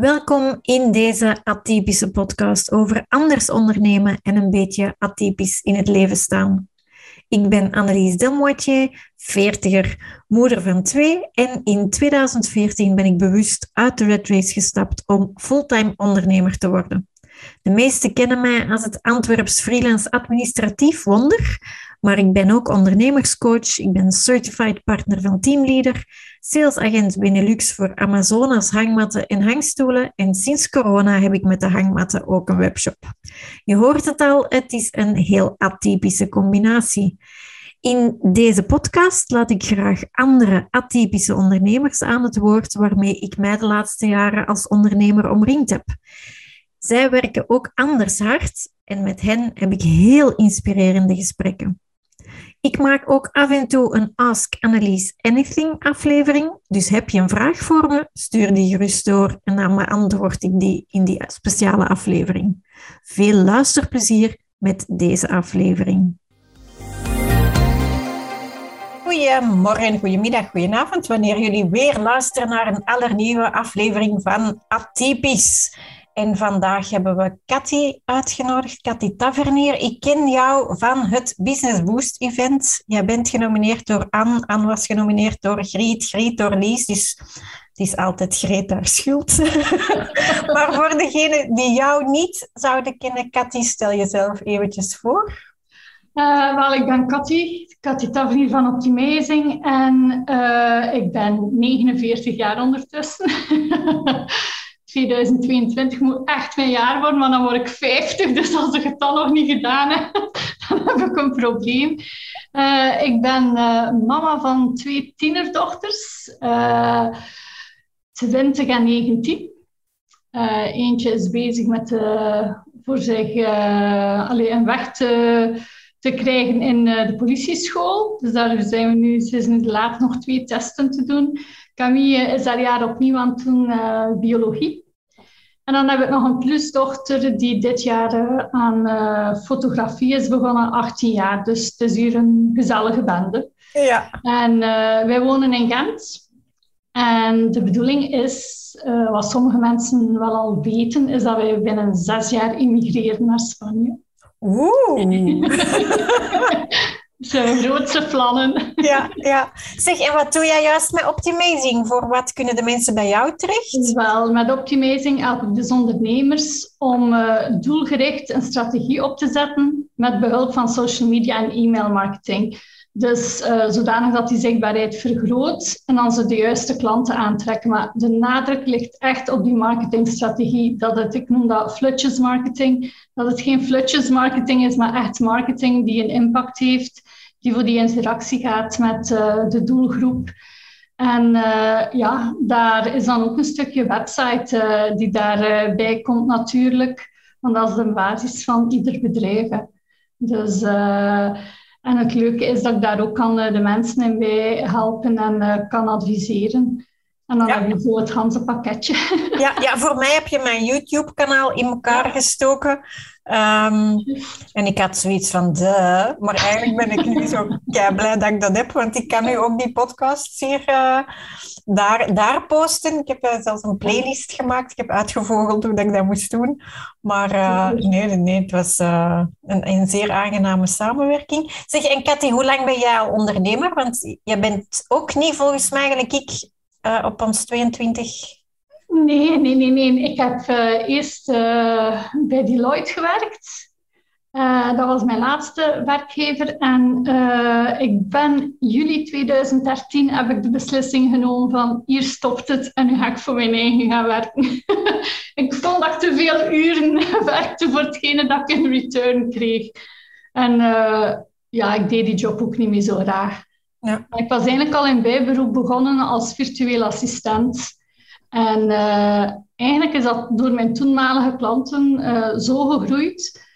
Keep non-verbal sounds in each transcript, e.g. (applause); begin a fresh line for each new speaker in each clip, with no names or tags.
Welkom in deze atypische podcast over anders ondernemen en een beetje atypisch in het leven staan. Ik ben Annelies Delmoitier, veertiger, moeder van twee en in 2014 ben ik bewust uit de Red Race gestapt om fulltime ondernemer te worden. De meesten kennen mij als het Antwerps freelance administratief wonder, maar ik ben ook ondernemerscoach, ik ben certified partner van Teamleader, salesagent Benelux voor Amazonas hangmatten en hangstoelen en sinds corona heb ik met de hangmatten ook een webshop. Je hoort het al, het is een heel atypische combinatie. In deze podcast laat ik graag andere atypische ondernemers aan het woord waarmee ik mij de laatste jaren als ondernemer omringd heb. Zij werken ook anders hard en met hen heb ik heel inspirerende gesprekken. Ik maak ook af en toe een Ask Annelies Anything aflevering. Dus heb je een vraag voor me, stuur die gerust door en dan beantwoord ik die in die speciale aflevering. Veel luisterplezier met deze aflevering. Goedemorgen, goedemiddag, goedenavond, wanneer jullie weer luisteren naar een allernieuwe aflevering van Atypisch. En vandaag hebben we Cathy uitgenodigd, Cathy Tavernier. Ik ken jou van het Business Boost event. Jij bent genomineerd door Anne, Anne was genomineerd door Griet, Griet door Lies. Dus het is altijd Greet haar schuld. (laughs) maar voor degenen die jou niet zouden kennen, Cathy, stel jezelf eventjes voor.
Uh, wel, ik ben Cathy, Cathy Tavernier van Optimizing en uh, ik ben 49 jaar ondertussen. (laughs) 2022 moet echt mijn jaar worden, maar dan word ik 50. (laughs) Dus als ik het dan nog niet gedaan heb, (laughs) dan heb ik een probleem. Uh, ik ben uh, mama van twee tienerdochters, uh, eh, 20 en 19. eentje is bezig met voor zich alleen een weg te, te krijgen in de politieschool. Dus daar zijn we nu, ze is nu laat nog twee testen te doen. Camille is dat jaar opnieuw aan het doen uh, biologie. En dan heb ik nog een plusdochter die dit jaar uh, aan uh, fotografie is begonnen, 18 jaar. Dus het is hier een gezellige bende.
Ja.
En wij wonen in Gent. En de bedoeling is, wat sommige mensen wel al weten, is dat wij binnen zes jaar immigreren naar Spanje.
Oeh. (laughs) (laughs)
Zijn grootste plannen.
Ja, ja. Zeg, en wat doe jij juist met Optimizing? Voor wat kunnen de mensen bij jou terecht?
Wel, met Optimizing help ik dus ondernemers om uh, doelgericht een strategie op te zetten met behulp van social media en e-mail marketing. Dus uh, zodanig dat die zichtbaarheid vergroot en dan ze de juiste klanten aantrekken. Maar de nadruk ligt echt op die marketingstrategie. Dat het, ik noem dat flutjes marketing. Dat het geen flutjes marketing is, maar echt marketing die een impact heeft. Die voor die interactie gaat met uh, de doelgroep. En uh, ja, daar is dan ook een stukje website die daarbij komt natuurlijk. Want dat is de basis van ieder bedrijf. Hè. Dus... En het leuke is dat ik daar ook kan eh, de mensen in bij helpen en uh, kan adviseren. En dan ja. heb je zo het ganse pakketje.
Ja, ja, (laughs) voor mij heb je mijn YouTube-kanaal in elkaar gestoken. Um, en ik had zoiets van, de, maar eigenlijk ben ik nu zo blij dat ik dat heb, want ik kan nu ook die podcasts hier uh, daar, daar posten. Ik heb uh, zelfs een playlist gemaakt. Ik heb uitgevogeld hoe dat ik dat moest doen. Maar uh, nee, nee, het was een, een, zeer aangename samenwerking. Zeg, en Cathy, hoe lang ben jij al ondernemer? Want je bent ook niet volgens mij, gelijk ik, op ons 22
Nee, nee, nee, nee. Ik heb uh, eerst uh, bij Deloitte gewerkt. Uh, dat was mijn laatste werkgever. En ik ben juli 2013 heb ik de beslissing genomen van hier stopt het en nu ga ik voor mijn eigen gaan werken. (laughs) ik vond dat ik te veel uren (laughs) werkte voor hetgene dat ik in return kreeg. En ja, ik deed die job ook niet meer zo graag. Ja. Ik was eigenlijk al in bijberoep begonnen als virtueel assistent. En uh, eigenlijk is dat door mijn toenmalige klanten uh, zo gegroeid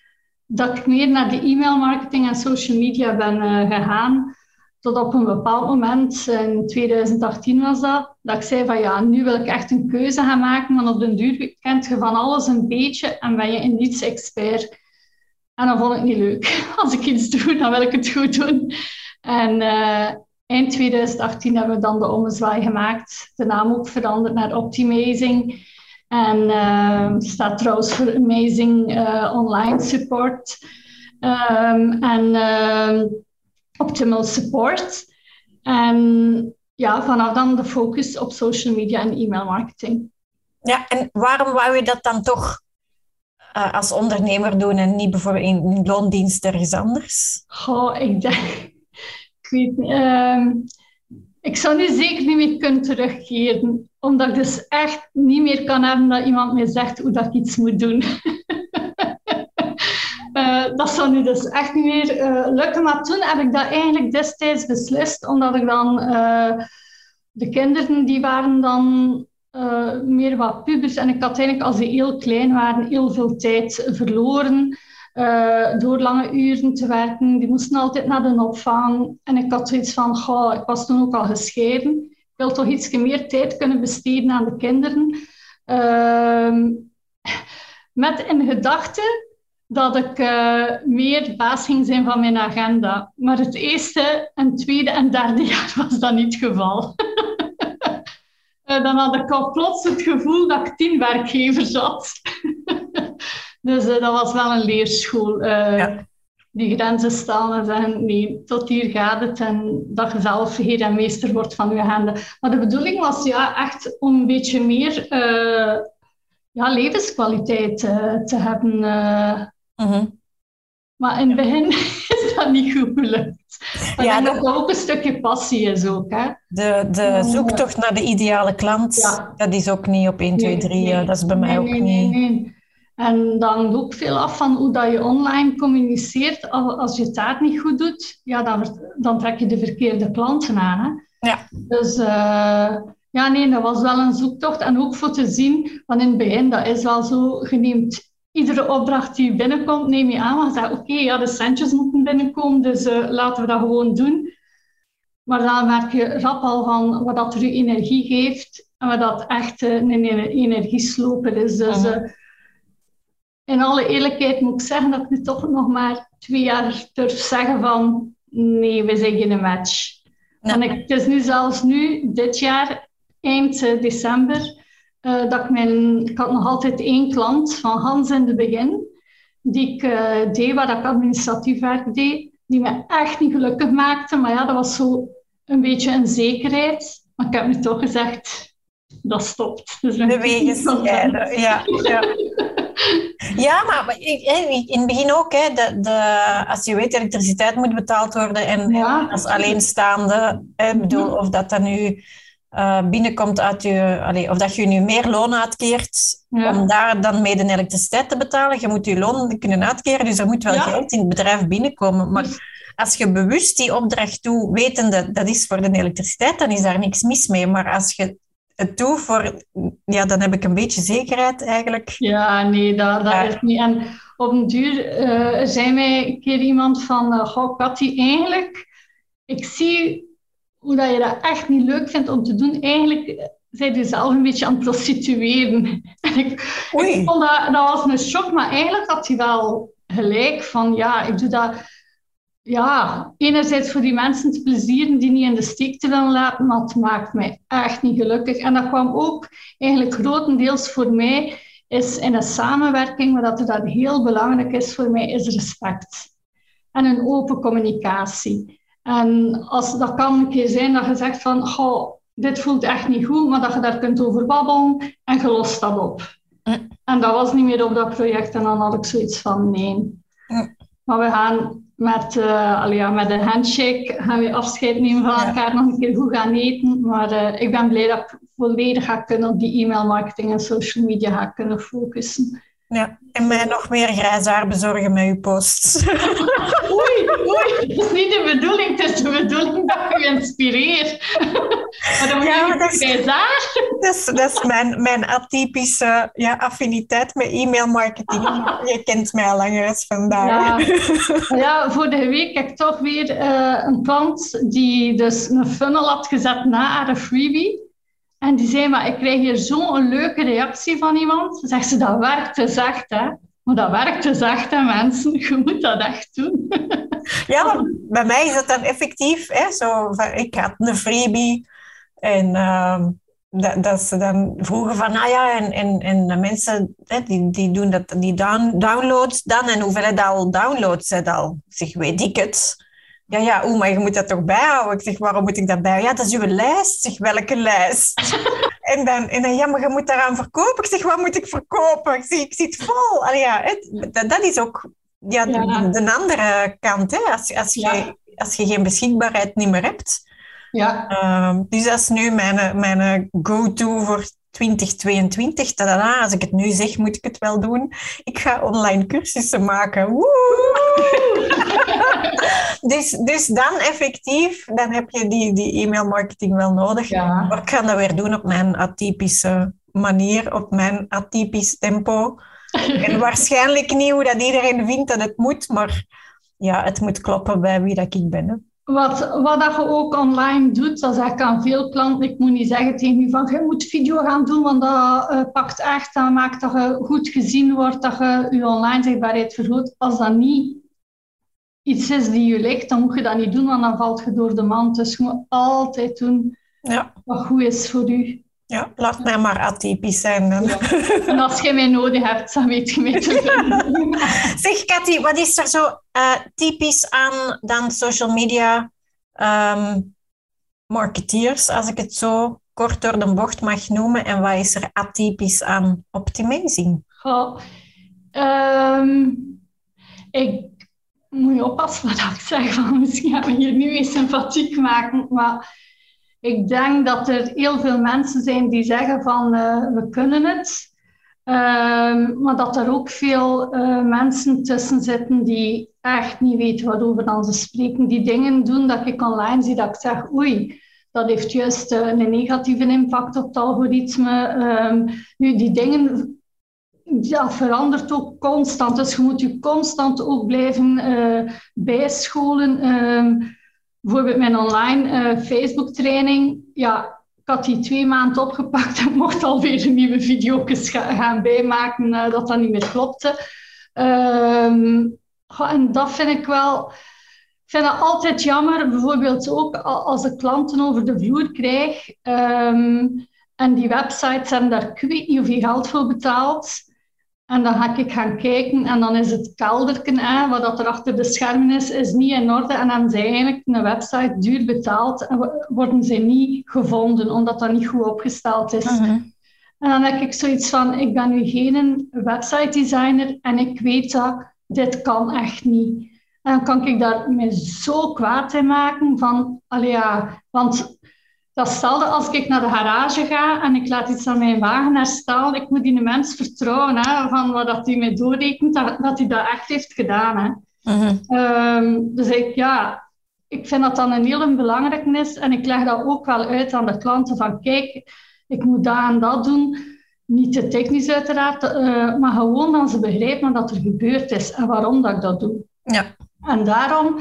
dat ik meer naar de e-mailmarketing en social media ben uh, gegaan. Tot op een bepaald moment, in 2018 was dat, dat ik zei van ja, nu wil ik echt een keuze gaan maken, want op den duur kent je van alles een beetje en ben je in niets expert. En dan vond ik niet leuk. (laughs) Als ik iets doe, dan wil ik het goed doen. En Eind 2018 hebben we dan de ommezwaai gemaakt, de naam ook veranderd naar Optimizing. En uh, staat trouwens voor Amazing Online Support. Um, en ehm, Optimal Support. En ja, vanaf dan de focus op social media en e-mail marketing.
Ja, en waarom wou je dat dan toch uh, als ondernemer doen en niet bijvoorbeeld in loondienst ergens anders?
Goh, ik denk... Uh, ik zou nu zeker niet meer kunnen terugkeren. Omdat ik dus echt niet meer kan hebben dat iemand mij zegt hoe dat ik iets moet doen. uh, (laughs) dat zou nu dus echt niet meer uh, lukken. Maar toen heb ik dat eigenlijk destijds beslist. Omdat ik dan... de kinderen die waren dan meer wat pubers. En ik had eigenlijk, als die heel klein waren, heel veel tijd verloren. Uh, door lange uren te werken. Die moesten altijd naar de opvang. En ik had zoiets van, goh, ik was toen ook al gescheiden. Ik wil toch iets meer tijd kunnen besteden aan de kinderen. Uh, met in gedachte dat ik uh, meer baas ging zijn van mijn agenda. Maar het eerste en tweede en derde (laughs) jaar was dat niet het geval. (laughs) Eh, dan had ik al plots het gevoel dat ik tien werkgevers had. (laughs) dus uh, dat was wel een leerschool. Uh, Die grenzen stellen en zeggen, nee, tot hier gaat het. En dat je zelf heer en meester wordt van je handen. Maar de bedoeling was ja, echt om een beetje meer ja, levenskwaliteit te hebben. Mm Maar in het begin (laughs) is dat niet goed gelukt. Maar ja, dat ook een stukje passie is ook. Hè?
De, de zoektocht naar de ideale klant, ja. dat is ook niet op 1, 2, 3. Nee, dat is bij mij ook niet.
En dan ook veel af van hoe dat je online communiceert. Als je het daar niet goed doet, ja, dan, dan trek je de verkeerde klanten aan. Hè? Ja. Dus uh, ja, nee, dat was wel een zoektocht. En ook voor te zien, want in het begin, dat is wel zo, je neemt iedere opdracht die binnenkomt, neem je aan. Maar je oké, ja, de centjes moeten binnenkomen, dus uh, laten we dat gewoon doen. Maar dan merk je rap al van wat dat er je energie geeft en wat dat echt uh, een energiesloper is. Dus uh, in alle eerlijkheid moet ik zeggen dat ik nu toch nog maar twee jaar durf zeggen van nee, we zijn geen match. En ik, het is nu zelfs nu, dit jaar, eind december, uh, dat ik, mijn, ik had nog altijd één klant van Hans in het begin, die ik uh, deed, waar ik administratief werk deed, die me echt niet gelukkig maakte. Maar ja, dat was zo een beetje een zekerheid. Maar ik heb nu toch gezegd, dat stopt.
Dus de wegen (laughs) ja, ja, ja. (laughs) ja, maar in het begin ook. Hè, de, de, als je weet, elektriciteit moet betaald worden en, ja. als alleenstaande, hè, bedoel, of dat dan nu uh, binnenkomt uit je, of dat je nu meer loon uitkeert om daar dan mee de elektriciteit te betalen. Je moet je loon kunnen uitkeren, dus er moet wel geld in het bedrijf binnenkomen. Maar als je bewust die opdracht doet, wetende dat is voor de elektriciteit, dan is daar niks mis mee. Maar als je het doet voor, ja, dan heb ik een beetje zekerheid eigenlijk.
Ja, nee, dat, dat is niet. En op een duur uh, zei mij een keer iemand van, uh, goh, eigenlijk, ik zie hoe dat je dat echt niet leuk vindt om te doen, eigenlijk zijn je zelf een beetje aan het prostitueren. (laughs) En ik, ik vond dat, dat was een shock, maar eigenlijk had hij wel gelijk van, ja, ik doe dat ja, enerzijds voor die mensen te plezieren die niet in de steek te willen laten, maar het maakt mij echt niet gelukkig. En dat kwam ook eigenlijk grotendeels voor mij, is in een samenwerking, maar dat er dat heel belangrijk is voor mij, is respect. En een open communicatie. En als, dat kan een keer zijn dat je zegt van, goh, dit voelt echt niet goed, maar dat je daar kunt over babbelen en je lost dat op. En dat was niet meer op dat project en dan had ik zoiets van, nee. Maar we gaan met, uh, ja, met een handshake gaan we afscheid nemen van elkaar, nog een keer goed gaan eten. Maar uh, ik ben blij dat ik volledig ga kunnen op die e-mail marketing en social media ga kunnen focussen.
Ja, en mij nog meer grijs haar bezorgen met uw posts. (laughs)
Oei, oei, dat is niet de bedoeling. Het is de bedoeling dat je inspireert. Maar dan moet ja, je dat is,
dat is, dat is mijn, mijn atypische ja, affiniteit met e-mailmarketing. Je kent mij al langer als vandaag.
Ja. ja, vorige week heb ik toch weer uh, een klant die dus een funnel had gezet na haar freebie. En die zei, maar ik krijg hier zo'n leuke reactie van iemand. Zegt ze, dat werkt te zacht, hè. Maar dat werkt te zacht, hè, mensen. (laughs) Je moet dat echt doen.
ja, bij mij is dat dan effectief. Hè, zo, ik had een freebie. En uh, dat, dat, ze dan vroegen van, nou ja, en, en, en de mensen die, die doen dat, die down, downloads dan, en hoeveel al downloads het al? Ik zeg, weet ik het. Ja, ja, oeh, maar je moet dat toch bijhouden? Ik zeg, waarom moet ik dat bijhouden? Ja, dat is uw lijst. Zeg, welke lijst? (laughs) en, dan, en dan, ja, maar je moet daaraan verkopen. Ik zeg, wat moet ik verkopen? Ik zeg, ik zit vol. Allee, ja, het, dat, dat is ook ja, De, de, andere kant. Hè? Als, als, je, als je geen beschikbaarheid niet meer hebt.
Ja.
Uh, dus dat is nu mijn, mijn go-to voor 2022. Tada, als ik het nu zeg, moet ik het wel doen. Ik ga online cursussen maken. (laughs) dus, dus dan effectief, dan heb je die, die e-mail marketing wel nodig.
Ja.
Maar ik ga dat weer doen op mijn atypische manier, op mijn atypisch tempo. en (laughs) waarschijnlijk niet hoe dat iedereen vindt dat het moet, maar ja, het moet kloppen bij wie dat ik ben. Hè.
Wat, wat dat je ook online doet, dat zeg ik aan veel klanten. Ik moet niet zeggen tegen je van, je moet video gaan doen, want dat uh, pakt echt, dat maakt dat je goed gezien wordt, dat je je online zichtbaarheid vergroot. Als dat niet iets is die je ligt, dan moet je dat niet doen, want dan valt je door de mand. Dus je moet altijd doen
ja.
wat goed is voor u.
Ja, laat mij maar atypisch zijn. Dan.
Ja. (laughs) En als je mij nodig hebt, dan weet je mij te vinden. (laughs)
Zeg, Cathy, wat is er zo uh, typisch aan dan social media um, marketeers, als ik het zo kort door de bocht mag noemen, en wat is er atypisch aan optimizing?
Goh, um, ik moet je oppassen wat ik zeg, want misschien gaan we hier nu eens sympathiek maken, maar ik denk dat er heel veel mensen zijn die zeggen van uh, we kunnen het. Um, maar dat er ook veel uh, mensen tussen zitten die echt niet weten waarover dan ze spreken. Die dingen doen dat ik online zie dat ik zeg oei, dat heeft juist uh, een negatieve impact op het algoritme. Um, nu, die dingen ja, verandert ook constant. Dus je moet je constant ook blijven bijscholen. Um, bijvoorbeeld mijn online uh, Facebook-training, ja, ik had die twee maanden opgepakt en (laughs) mocht alweer een nieuwe video's gaan bijmaken uh, dat dat niet meer klopte. Um, en dat vind ik wel... Ik vind het altijd jammer, bijvoorbeeld ook als ik klanten over de vloer krijg um, en die websites hebben daar ik weet niet hoeveel geld voor betaald. En dan ga ik gaan kijken en dan is het kelderken, hè, wat dat er achter de schermen is, is niet in orde. En dan zijn eigenlijk een website duur betaald en worden ze niet gevonden, omdat dat niet goed opgesteld is.
Mhm.
En dan heb ik zoiets van, ik ben nu geen website designer en ik weet dat dit kan echt niet. En dan kan ik daar me zo kwaad in maken van, ja, want dat stelde als ik naar de garage ga en ik laat iets aan mijn wagen herstellen, ik moet die mens vertrouwen hè, van wat dat hij mij doorrekent, dat, dat hij dat echt heeft gedaan. Hè.
Mhm.
Um, dus ik, ja, ik vind dat dan een heel belangrijk is en ik leg dat ook wel uit aan de klanten van kijk, ik moet dat en dat doen. Niet te technisch uiteraard, uh, maar gewoon dat ze begrijpen wat er gebeurd is en waarom dat ik dat doe.
Ja.
En daarom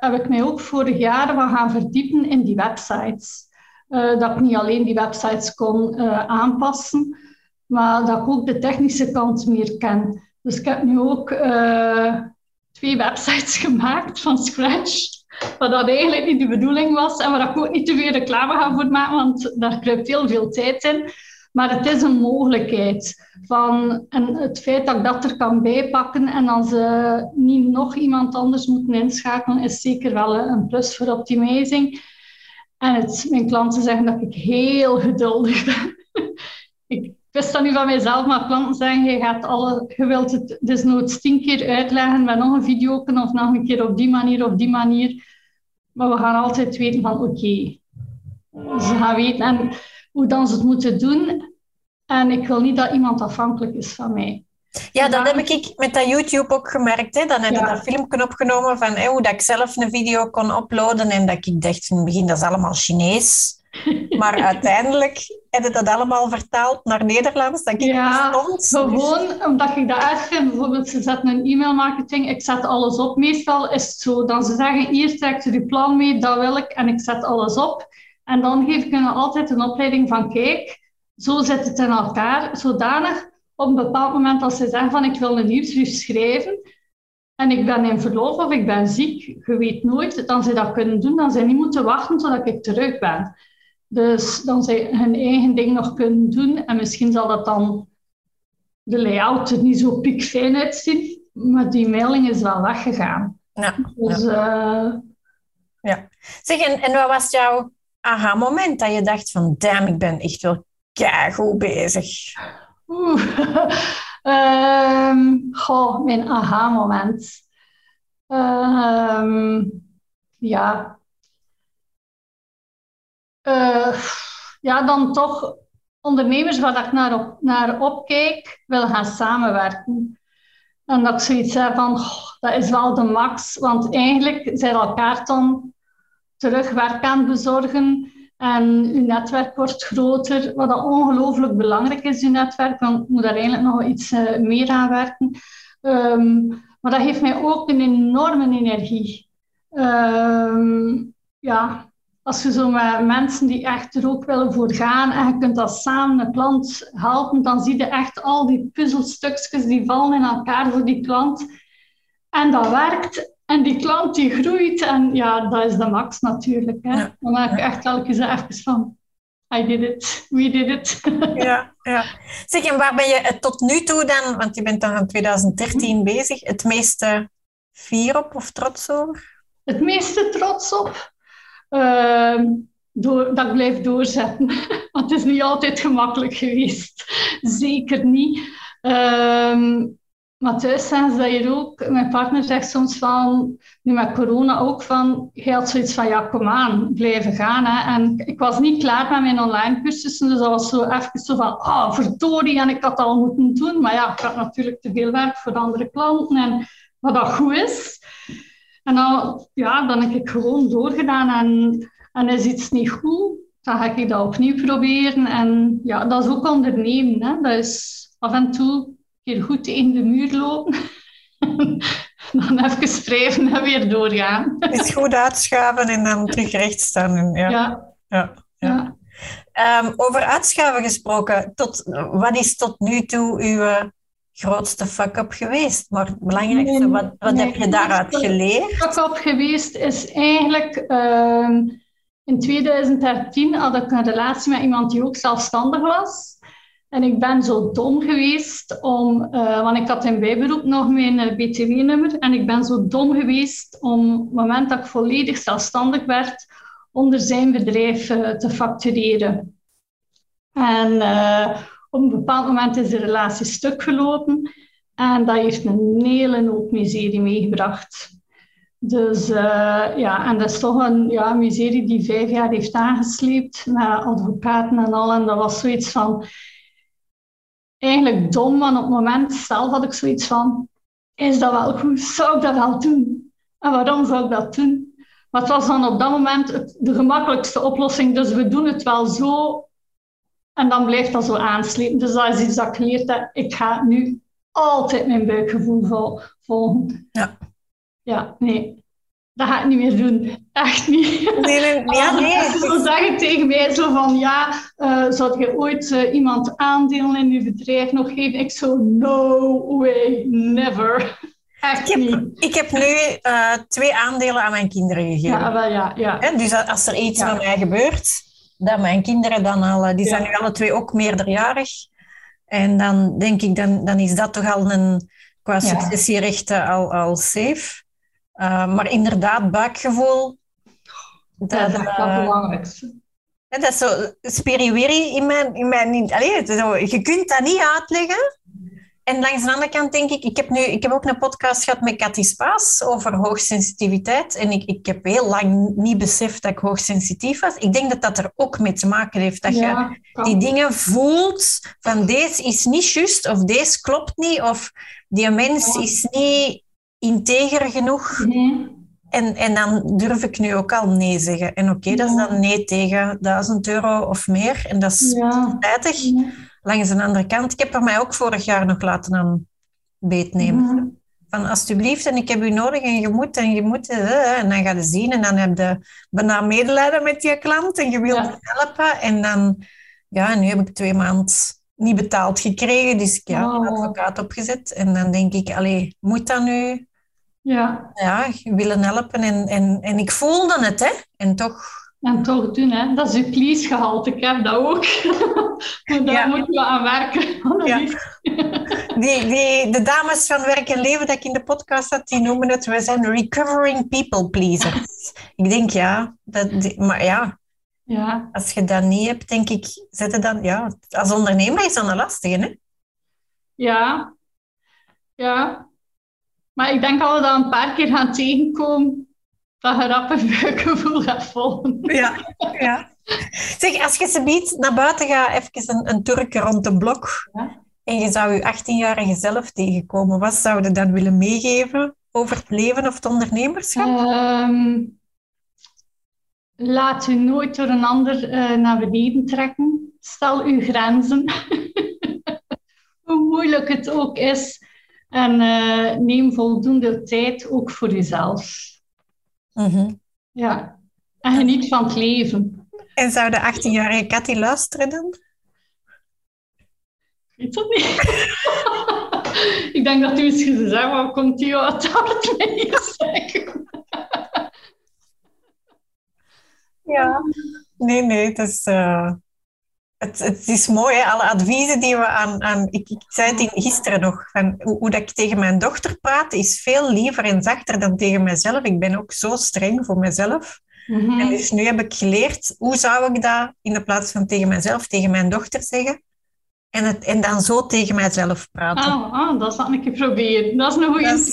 heb ik mij ook vorig jaar van gaan verdiepen in die websites. Uh, dat ik niet alleen die websites kon uh, aanpassen, maar dat ik ook de technische kant meer ken. Dus ik heb nu ook twee websites (laughs) gemaakt van scratch, wat dat eigenlijk niet de bedoeling was en waar ik ook niet te veel reclame ga voor maken, want daar kruipt heel veel tijd in. Maar het is een mogelijkheid. Van, en het feit dat ik dat er kan bijpakken en dan ze niet nog iemand anders moeten inschakelen, is zeker wel een plus voor optimizing. En het, mijn klanten zeggen dat ik heel geduldig ben. (laughs) ik wist dat niet van mijzelf, maar klanten zeggen, je, gaat alle, je wilt het desnoods tien keer uitleggen met nog een video of nog een keer op die manier of die manier. Maar we gaan altijd weten van oké, ze gaan weten. En hoe dan ze het moeten doen. En ik wil niet dat iemand afhankelijk is van mij.
Ja, dat heb ik met dat YouTube ook gemerkt. Hè. Dan heb ik
Ja.
dat filmpje opgenomen van hè, hoe dat ik zelf een video kon uploaden. En dat ik dacht in het begin, dat is allemaal Chinees. (laughs) Maar uiteindelijk heb ik dat allemaal vertaald naar Nederlands, dat ik
Ja. Gewoon omdat ik dat uitvind. Bijvoorbeeld, ze zetten een e-mailmarketing, ik zet alles op. Meestal is het zo, dan ze zeggen, hier trekt u uw plan mee, dat wil ik, en ik zet alles op. En dan geef ik hen altijd een opleiding van, kijk, zo zit het in elkaar, zodanig op een bepaald moment als ze zeggen van, ik wil een nieuwsbrief schrijven, en ik ben in verlof of ik ben ziek, je weet nooit, dan ze dat kunnen doen, dan ze niet moeten wachten totdat ik terug ben. Dus dan ze hun eigen ding nog kunnen doen. En misschien zal dat dan de layout er niet zo piekfijn uitzien. Maar die mailing is wel weggegaan.
Ja,
Dus
ja.
eh,
ja. Zeg, en, en wat was jouw aha-moment dat je dacht van, damn, ik ben echt wel goed bezig?
oeh. (laughs) Ehm, goh, mijn aha-moment. Ehm, ja. Eh, ja, dan toch ondernemers waar ik naar, op, naar opkijk, willen gaan samenwerken. En dat ik zoiets heb van, dat is wel de max. Want eigenlijk zijn elkaar dan terug werk aan bezorgen. En uw netwerk wordt groter, wat dat ongelooflijk belangrijk is, uw netwerk. Want je moet daar eigenlijk nog iets eh, meer aan werken. Ehm, maar dat geeft mij ook een enorme energie. Ehm, ja, als je zo met mensen die echt er ook willen voor gaan en je kunt dat samen een klant helpen, dan zie je echt al die puzzelstukjes die vallen in elkaar voor die klant. En dat werkt. En die klant die groeit. En ja, dat is de max natuurlijk. Hè.
Ja.
Dan maak ik echt elke keer even van, I did it, we did it. (laughs)
Ja, ja. Zeg, en waar ben je het tot nu toe dan, want je bent dan van 2013 bezig, het meeste fier op of trots over?
Het meeste trots op. Ehm, door, dat ik blijf doorzetten. (laughs) Want het is niet altijd gemakkelijk geweest. Zeker niet. Ehm, maar thuis zeggen ze dat hier ook. Mijn partner zegt soms van, nu met corona ook van, je had zoiets van, ja kom aan, blijven gaan. Hè. En ik was niet klaar met mijn online cursussen, dus dat was zo even zo van, ah verdorie, en ik had het al moeten doen. Maar ja, ik had natuurlijk te veel werk voor andere klanten, en wat dat goed is. En dan, ja, dan heb ik gewoon doorgedaan en, en is iets niet goed, dan ga ik dat opnieuw proberen. En ja, dat is ook ondernemen. Hè. Dat is af en toe keer goed in de muur lopen. (laughs) dan even wrijven en weer doorgaan.
Is goed uitschuiven en dan terug recht staan. Ja.
Ja,
Ja. Ehm, over uitschuiven gesproken, tot, wat is tot nu toe uw eh, grootste fuck-up geweest? Maar het belangrijkste, wat, wat heb je daaruit geleerd?
fuck-up geweest is eigenlijk... ehm, in 2013 had ik een relatie met iemand die ook zelfstandig was. En ik ben zo dom geweest om... eh, want ik had in bijberoep nog mijn eh, BTW-nummer. En ik ben zo dom geweest om, op het moment dat ik volledig zelfstandig werd, onder zijn bedrijf eh, te factureren. En eh, op een bepaald moment is de relatie stuk gelopen. En dat heeft een hele hoop miserie meegebracht. Dus ja, en dat is toch een ja, miserie die vijf jaar heeft aangesleept met advocaten en al. En dat was zoiets van eigenlijk dom, want op het moment zelf had ik zoiets van: is dat wel goed? Zou ik dat wel doen? En waarom zou ik dat doen? Maar het was dan op dat moment het- de gemakkelijkste oplossing. Dus we doen het wel zo en dan blijft dat zo aanslepen. Dus dat is iets dat ik geleerd heb. Ik ga nu altijd mijn buikgevoel vol- volgen.
Ja.
Ja, nee. Dat ga ik niet meer doen. Echt niet.
Nee, nee, ja, nee.
Als (laughs) ze zo zeggen tegen mij zo van, ja, eh, zou je ooit eh, iemand aandelen in je bedrijf nog geven? Ik zo, no way, never. Echt
Ik
niet.
heb, ik heb nu eh, twee aandelen aan mijn kinderen gegeven.
Ja, wel ja, ja.
Dus als er iets
Ja.
met mij gebeurt, dat mijn kinderen dan al, die zijn
Ja.
nu alle twee ook meerderjarig. En dan denk ik, dan, dan is dat toch al een, qua successierechten al, al safe. Uh, maar inderdaad, buikgevoel.
Dat is echt
eh,
wel het belangrijkste.
hè, dat is zo spiriwiri in mijn... In mijn allee, het zo, je kunt dat niet uitleggen. En langs de andere kant denk ik, ik heb, nu, ik heb ook een podcast gehad met Cathy Spaas over hoogsensitiviteit. En ik, ik heb heel lang niet beseft dat ik hoogsensitief was. Ik denk dat dat er ook mee te maken heeft. Dat je
Ja,
die dingen voelt van deze is niet juist of deze klopt niet of die mens is niet integer genoeg. En, en dan durf ik nu ook al nee zeggen. En oké, dat is dan nee tegen 1000 euro of meer. En dat is
Ja.
spijtig.
Ja.
Langs de andere kant, ik heb er mij ook vorig jaar nog laten aan beetnemen.
Mhm.
Van alsjeblieft, en ik heb u nodig en je moet en je moet. eh, En dan ga je zien en dan heb je bijna medelijden met je klant en je wilt
Ja.
helpen. En dan, ja, en nu heb ik twee maanden niet betaald gekregen, dus ik heb een
Oh.
advocaat opgezet. En dan denk ik, allee, moet dat nu?
Ja.
Ja, willen helpen. En, en, en ik voelde het, hè. En toch
En toch doen, hè. Dat is uw please-gehalte. Ik heb dat ook. (laughs) maar daar ja. moeten we aan werken. (laughs) Ja.
Die, die, de dames van Werk en Leven dat ik in de podcast had, die noemen het, we zijn recovering people pleasers. (laughs) ik denk, ja, dat, maar ja, ja, als je dat niet hebt, denk ik, zet dan, ja, als ondernemer is dat een lastige, hè?
Ja, ja. Maar ik denk dat we dat een paar keer gaan tegenkomen, dat je rap een buikgevoel gaat volgen.
Ja, ja. Zeg, als je ze biedt naar buiten gaat, even een, een turk rond de blok, ja. en je zou je 18-jarige zelf tegenkomen, wat zou je dan willen meegeven over het leven of het ondernemerschap?
Ehm, laat u nooit door een ander uh, naar beneden trekken. Stel uw grenzen. (laughs) Hoe moeilijk het ook is. En uh, neem voldoende tijd ook voor jezelf. Mm Ja. En geniet van het leven.
En zou de 18-jarige Cathy luisteren dan?
Ik weet dat niet. (laughs) ik denk dat u misschien zegt, wat komt die uit hart mee (laughs) zeggen?
ja. Nee, nee, het is, uh, het, het is mooi, hè? alle adviezen die we aan... aan ik, ik zei het gisteren nog, van hoe, hoe, dat ik tegen mijn dochter praat, is veel liever en zachter dan tegen mezelf. Ik ben ook zo streng voor mezelf. Mm En dus nu heb ik geleerd, hoe zou ik dat in de plaats van tegen mezelf, tegen mijn dochter zeggen? En, het, en dan zo tegen mijzelf praten.
Oh, oh dat zal ik proberen. Dat is een goede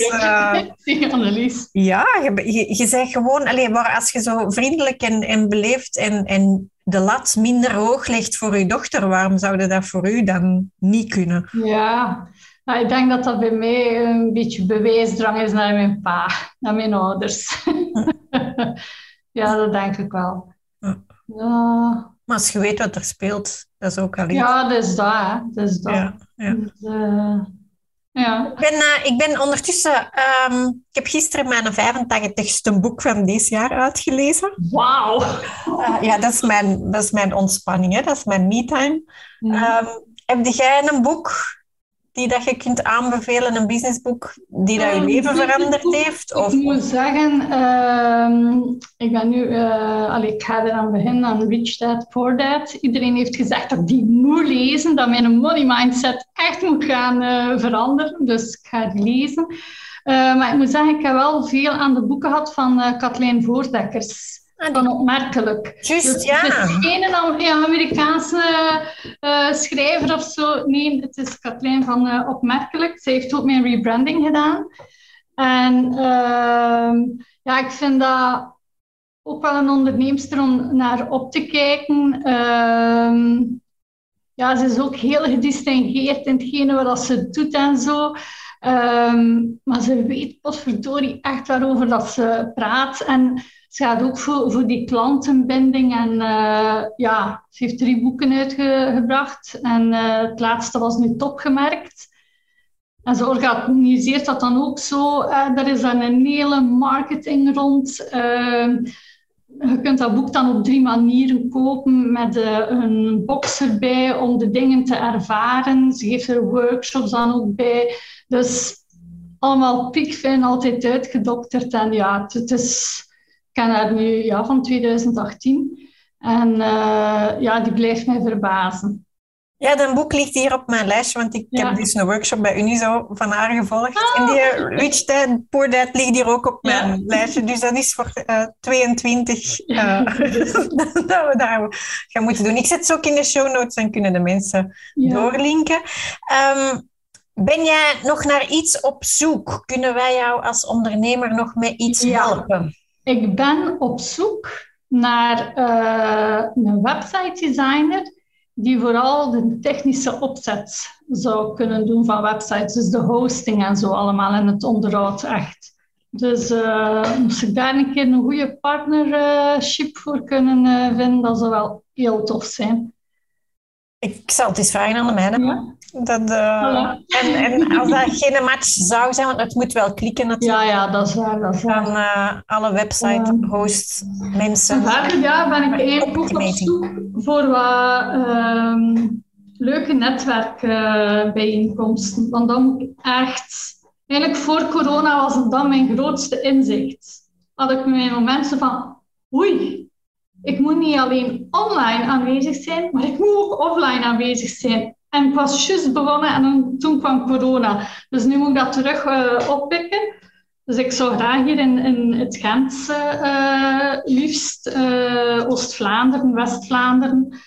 tip, (laughs) uh, Annelies.
Ja, je, je, je zegt gewoon... Alleen, maar als je zo vriendelijk en, en beleefd en, en de lat minder hoog legt voor je dochter, waarom zou dat voor u dan niet kunnen?
Ja, nou, ik denk dat dat bij mij een beetje bewijsdrang is naar mijn pa, naar mijn ouders. (laughs) ja, dat denk ik wel.
Ja. Maar als je weet wat er speelt, dat is ook al iets.
Ja, dat is dat. dat, is dat. Ja, ja. Dus, uh, ja.
Ik, ben, uh, ik ben ondertussen... Um, ik heb gisteren mijn 85ste boek van dit jaar uitgelezen.
Wauw!
Uh, ja, dat is, mijn, dat is mijn ontspanning. Hè? Dat is mijn me-time. Mm. Um, heb jij een boek die dat je kunt aanbevelen, een businessboek die dat je ehm, leven veranderd heeft?
Of? Ik moet zeggen, uh, ik ben nu, uh, allee, ik ga eraan beginnen aan Rich Dad, Poor Dad. Iedereen heeft gezegd dat ik die moet lezen, dat mijn money mindset echt moet gaan uh, veranderen. Dus ik ga die lezen. Uh, maar ik moet zeggen, ik heb wel veel aan de boeken gehad van Kathleen Voordekkers. Ah, van opmerkelijk.
Juist, dus, ja.
Het is geen Amerikaanse uh, schrijver of zo. Nee, het is Kathleen van uh, Opmerkelijk. Ze heeft ook mijn rebranding gedaan. En uh, ja, ik vind dat ook wel een onderneemster om naar op te kijken. Ehm, ja, ze is ook heel gedistingeerd in hetgene wat ze doet en zo. Um, maar ze weet potverdorie echt waarover dat ze praat. En ze gaat ook voor, voor die klantenbinding. En uh, ja, ze heeft drie boeken uitgebracht. En uh, het laatste was nu topgemerkt. En ze organiseert dat dan ook zo. Uh, er is dan een hele marketing rond. Ehm, je kunt dat boek dan op drie manieren kopen met een box erbij om de dingen te ervaren. Ze geeft er workshops dan ook bij. Dus allemaal piekfijn, altijd uitgedokterd. En ja, het is ken haar nu ja, van 2018. En uh, ja, die blijft mij verbazen.
Ja, dat boek ligt hier op mijn lijstje, want ik heb dus een workshop bij Unizo van haar gevolgd. En die ah. Rich Dad, Poor Dad ligt hier ook op mijn lijstje. Dus dat is voor uh, 22 uh, dat we daar gaan moeten doen. Ik zet ze ook in de show notes, dan kunnen de mensen doorlinken. Um, ben jij nog naar iets op zoek? Kunnen wij jou als ondernemer nog met iets helpen?
Ik ben op zoek naar uh, een website designer die vooral de technische opzet zou kunnen doen van websites. Dus de hosting en zo allemaal en het onderhoud echt. Dus uh, moest ik daar een keer een goede partnership voor kunnen uh, vinden, dat zou wel heel tof zijn.
Ik zal het eens vragen aan de mijne. Ja. Dat, uh, en, en als dat geen match zou zijn, want het moet wel klikken natuurlijk.
Ja, ja, dat is waar. Dat is
waar. Van uh, alle website hosts, mensen.
Vorig jaar ben ik even goed op zoek voor wat uh, leuke netwerkbijeenkomsten. Want dan moet ik echt... Eigenlijk voor corona was het dan mijn grootste inzicht. Had ik mijn momenten van... Oei, ik moet niet alleen online aanwezig zijn, maar ik moet ook offline aanwezig zijn. En ik was juist begonnen en toen kwam corona. Dus nu moet ik dat terug uh, oppikken. Dus ik zou graag hier in, in het Gentse, uh, liefst uh, Oost-Vlaanderen, West-Vlaanderen,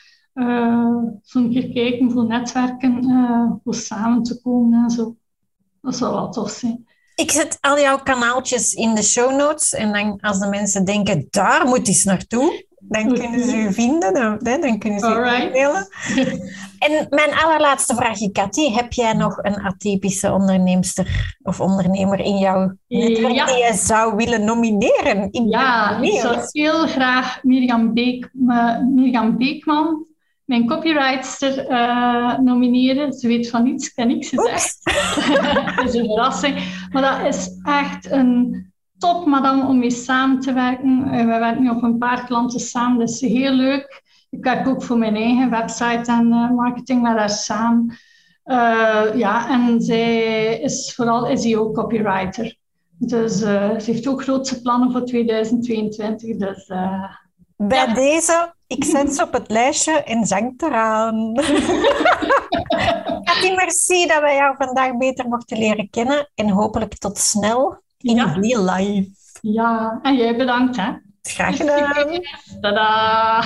zo'n keer kijken voor netwerken, voor samen te komen en zo. Dat zou wel tof zijn.
Ik zet al jouw kanaaltjes in de show notes. En dan als de mensen denken, daar moet iets naartoe, dan kunnen ze u vinden. Dan, dan kunnen ze u delen. (laughs) En mijn allerlaatste vraagje, Cathy. Heb jij nog een atypische onderneemster of ondernemer in jouw netwerk ja. die je zou willen nomineren?
In ja, ik zou heel graag Mirjam, Beek, Mirjam Beekman mijn copywriter uh, nomineren. Ze weet van niets, ik heb niks gezegd. (laughs) dat is een verrassing. Maar dat is echt een top madame om mee samen te werken. Uh, we werken nu op een paar klanten samen, dat is heel leuk. Ik werk ook voor mijn eigen website en uh, marketing met haar samen. ja, en zij is vooral is hij ook copywriter. Dus ze heeft ook grootse plannen voor 2022. Dus
bij deze, ik zet ze op het lijstje en zang eraan. Cathy, (laughs) merci dat wij jou vandaag beter mochten leren kennen. En hopelijk tot snel in ja. real life.
Ja, en jij bedankt hè.
Graag gedaan.
Tada!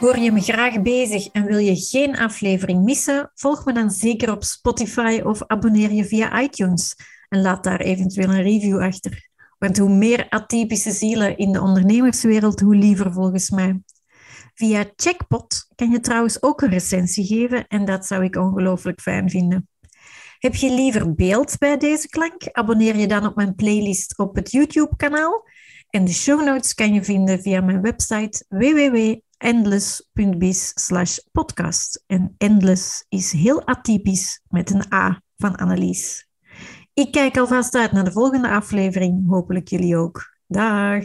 Hoor je me graag bezig en wil je geen aflevering missen? Volg me dan zeker op Spotify of abonneer je via iTunes en laat daar eventueel een review achter. Want hoe meer atypische zielen in de ondernemerswereld, hoe liever volgens mij. Via Checkpot kan je trouwens ook een recensie geven en dat zou ik ongelooflijk fijn vinden. Heb je liever beeld bij deze klank? Abonneer je dan op mijn playlist op het YouTube-kanaal. En de show notes kan je vinden via mijn website www.endless.biz podcast. En endless is heel atypisch met een A van Annelies. Ik kijk alvast uit naar de volgende aflevering. Hopelijk jullie ook. Dag!